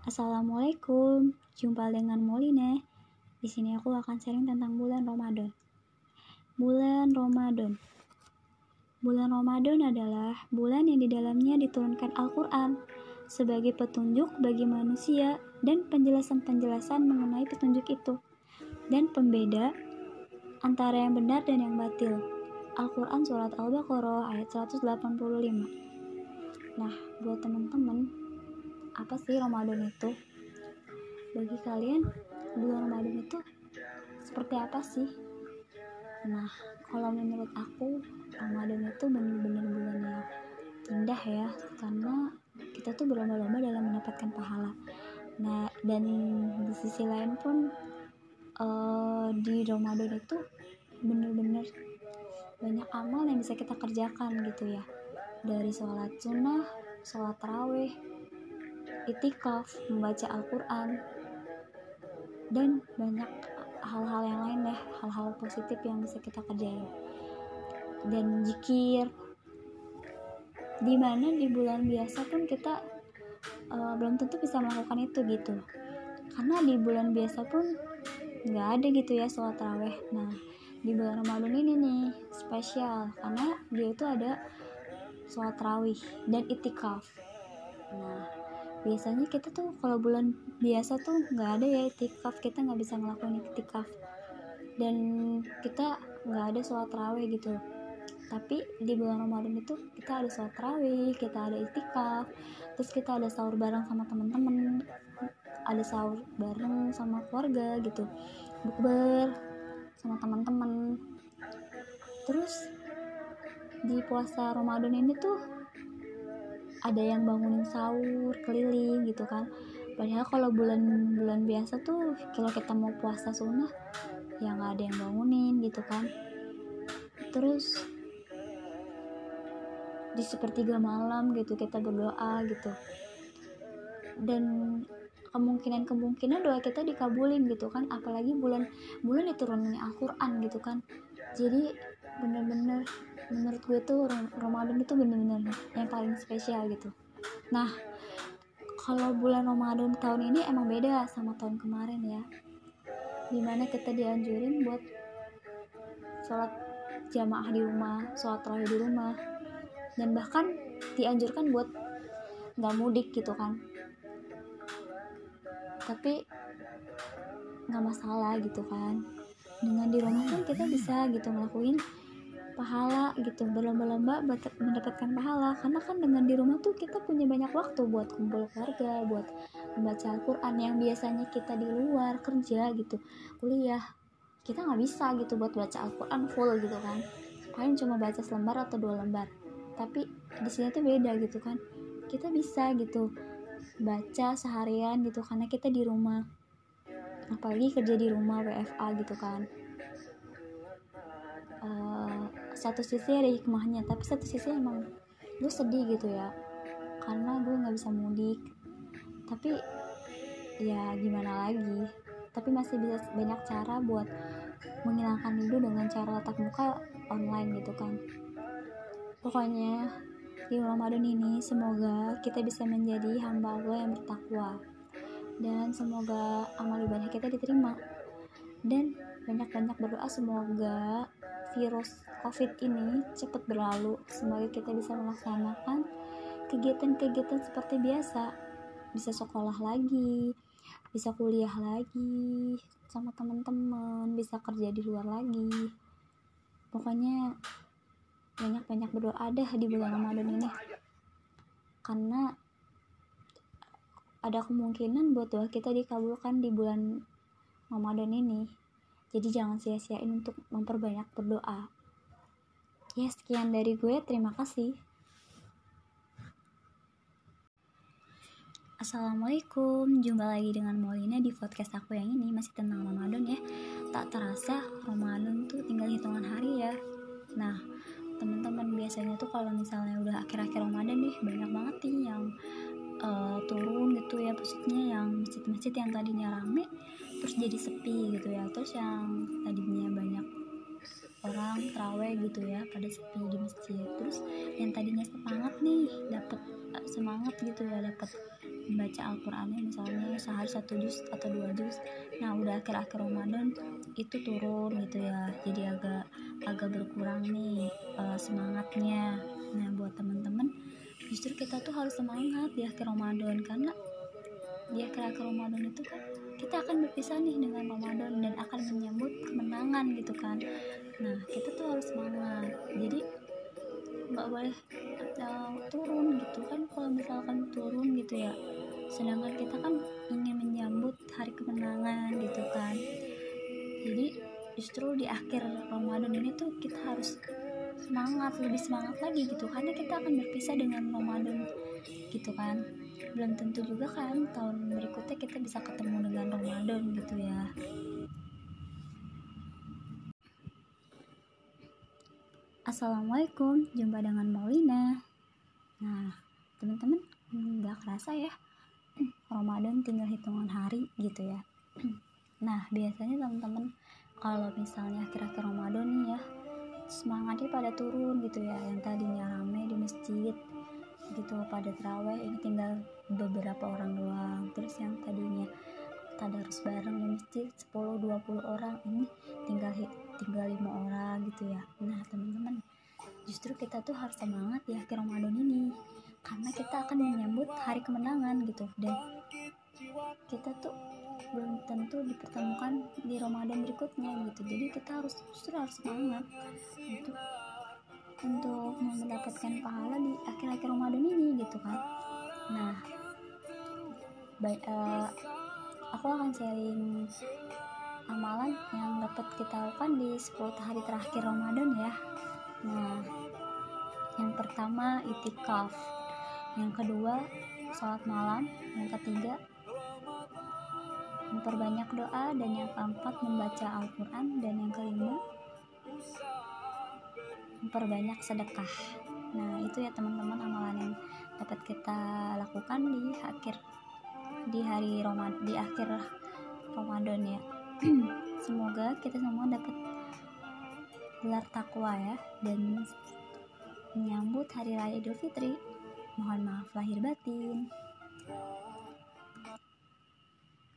Assalamualaikum, jumpa dengan Moline. Di sini aku akan sharing tentang bulan Ramadan. Bulan Ramadan. Bulan Ramadan adalah bulan yang di dalamnya diturunkan Al-Qur'an sebagai petunjuk bagi manusia dan penjelasan-penjelasan mengenai petunjuk itu dan pembeda antara yang benar dan yang batil. Al-Quran Surat Al-Baqarah ayat 185 Nah, buat teman-teman apa sih Ramadan itu? Bagi kalian, bulan Ramadan itu seperti apa sih? Nah, kalau menurut aku, Ramadan itu benar-benar bulan yang indah ya, karena kita tuh berlomba-lomba dalam mendapatkan pahala. Nah, dan di sisi lain pun uh, di Ramadan itu benar-benar banyak amal yang bisa kita kerjakan gitu ya dari sholat sunnah, sholat taraweh, itikaf, membaca Al-Quran, dan banyak hal-hal yang lain deh, hal-hal positif yang bisa kita kerjain. Dan jikir, di mana di bulan biasa pun kita uh, belum tentu bisa melakukan itu gitu. Karena di bulan biasa pun nggak ada gitu ya sholat taraweh. Nah, di bulan Ramadan ini nih spesial karena dia itu ada sholat tarawih dan itikaf. Nah, biasanya kita tuh kalau bulan biasa tuh nggak ada ya itikaf kita nggak bisa ngelakuin itikaf. Dan kita nggak ada sholat terawih gitu. Tapi di bulan Ramadan itu kita ada sholat terawih kita ada itikaf terus kita ada sahur bareng sama teman-teman ada sahur bareng sama keluarga gitu. Bukber sama teman-teman. Terus di puasa Ramadan ini tuh ada yang bangunin sahur keliling gitu kan. Padahal kalau bulan-bulan biasa tuh kalau kita mau puasa sunnah ya nggak ada yang bangunin gitu kan. Terus di sepertiga malam gitu kita berdoa gitu. Dan kemungkinan-kemungkinan doa kita dikabulin gitu kan. Apalagi bulan bulan diturunnya Al-Quran gitu kan. Jadi bener-bener menurut gue tuh Ramadan itu bener-bener yang paling spesial gitu. Nah kalau bulan Ramadan tahun ini emang beda sama tahun kemarin ya. Di mana kita dianjurin buat sholat jamaah di rumah sholat terawih di rumah. Dan bahkan dianjurkan buat nggak mudik gitu kan. Tapi nggak masalah gitu kan. Dengan di rumah pun kita bisa gitu ngelakuin pahala gitu berlomba-lomba mendapatkan pahala. Karena kan dengan di rumah tuh kita punya banyak waktu buat kumpul keluarga buat membaca Al-Quran yang biasanya kita di luar kerja gitu kuliah. Kita nggak bisa gitu buat baca Al-Quran full gitu kan. Paling cuma baca selembar atau dua lembar. Tapi di sini tuh beda gitu kan. Kita bisa gitu baca seharian gitu karena kita di rumah. Apalagi kerja di rumah WFA gitu kan satu sisi ada hikmahnya tapi satu sisi emang gue sedih gitu ya. Karena gue nggak bisa mudik. Tapi ya gimana lagi? Tapi masih bisa banyak cara buat menghilangkan rindu dengan cara tatap muka online gitu kan. Pokoknya di Ramadan ini semoga kita bisa menjadi hamba Allah yang bertakwa. Dan semoga amal ibadah kita diterima. Dan banyak-banyak berdoa semoga virus covid ini cepat berlalu. Semoga kita bisa melaksanakan kegiatan-kegiatan seperti biasa. Bisa sekolah lagi bisa kuliah lagi sama teman-teman bisa kerja di luar lagi. Pokoknya banyak-banyak berdoa deh di bulan Ramadan ini. Karena ada kemungkinan buat doa kita dikabulkan di bulan Ramadan ini jadi jangan sia-siain untuk memperbanyak berdoa. Ya, sekian dari gue. Terima kasih. Assalamualaikum, jumpa lagi dengan Molina di podcast aku yang ini masih tentang Ramadan ya. Tak terasa Ramadan tuh tinggal hitungan hari ya. Nah, teman-teman biasanya tuh kalau misalnya udah akhir-akhir Ramadan nih banyak banget nih yang uh, turun gitu ya maksudnya yang masjid-masjid yang tadinya rame terus jadi sepi gitu ya. Terus yang tadinya banyak orang teraweh gitu ya pada sepi di masjid. Terus yang tadinya semangat nih dapat semangat gitu ya dapat membaca Al-Qur'annya misalnya sehari satu juz atau dua juz. Nah udah akhir-akhir Ramadan itu turun gitu ya jadi agak agak berkurang nih uh, semangatnya. Nah buat teman-teman justru kita tuh harus semangat di akhir Ramadan karena di akhir-akhir Ramadan itu kan kita akan berpisah nih dengan Ramadan dan akan menyambut kemenangan gitu kan. Nah kita tuh harus semangat. Jadi nggak boleh uh, turun gitu kan. Kalau misalkan turun gitu ya. Sedangkan kita kan ingin menyambut hari kemenangan gitu kan. Jadi justru di akhir Ramadan ini tuh kita harus semangat lebih semangat lagi gitu. Karena kita akan berpisah dengan Ramadan gitu kan belum tentu juga kan tahun berikutnya kita bisa ketemu dengan Ramadan gitu ya Assalamualaikum, jumpa dengan Maulina. Nah, teman-teman, nggak kerasa ya, Ramadan tinggal hitungan hari gitu ya. Nah, biasanya teman-teman kalau misalnya akhir-akhir Ramadan nih ya, semangatnya pada turun gitu ya, yang tadinya rame di masjid gitu pada terawih ini tinggal beberapa orang doang. Terus yang tadinya tadarus bareng di masjid 10-20 orang ini tinggal tinggal lima orang gitu ya. Nah teman-teman justru kita tuh harus semangat di akhir Ramadan ini. Karena kita akan menyambut hari kemenangan gitu. Dan kita tuh belum tentu dipertemukan di Ramadan berikutnya gitu. Jadi kita harus justru harus semangat untuk untuk mendapatkan pahala di akhir-akhir Ramadan ini gitu kan. Nah baik uh, aku akan sharing amalan yang dapat kita lakukan di 10 hari terakhir Ramadan ya. Nah yang pertama itikaf. Yang kedua sholat malam. Yang ketiga memperbanyak doa. Dan yang keempat membaca Al-Quran. Dan yang kelima memperbanyak sedekah. Nah itu ya teman-teman amalan yang dapat kita lakukan di akhir di hari Ramadan di akhir Ramadan ya. Semoga kita semua dapat gelar takwa ya dan menyambut hari raya Idul Fitri. Mohon maaf lahir batin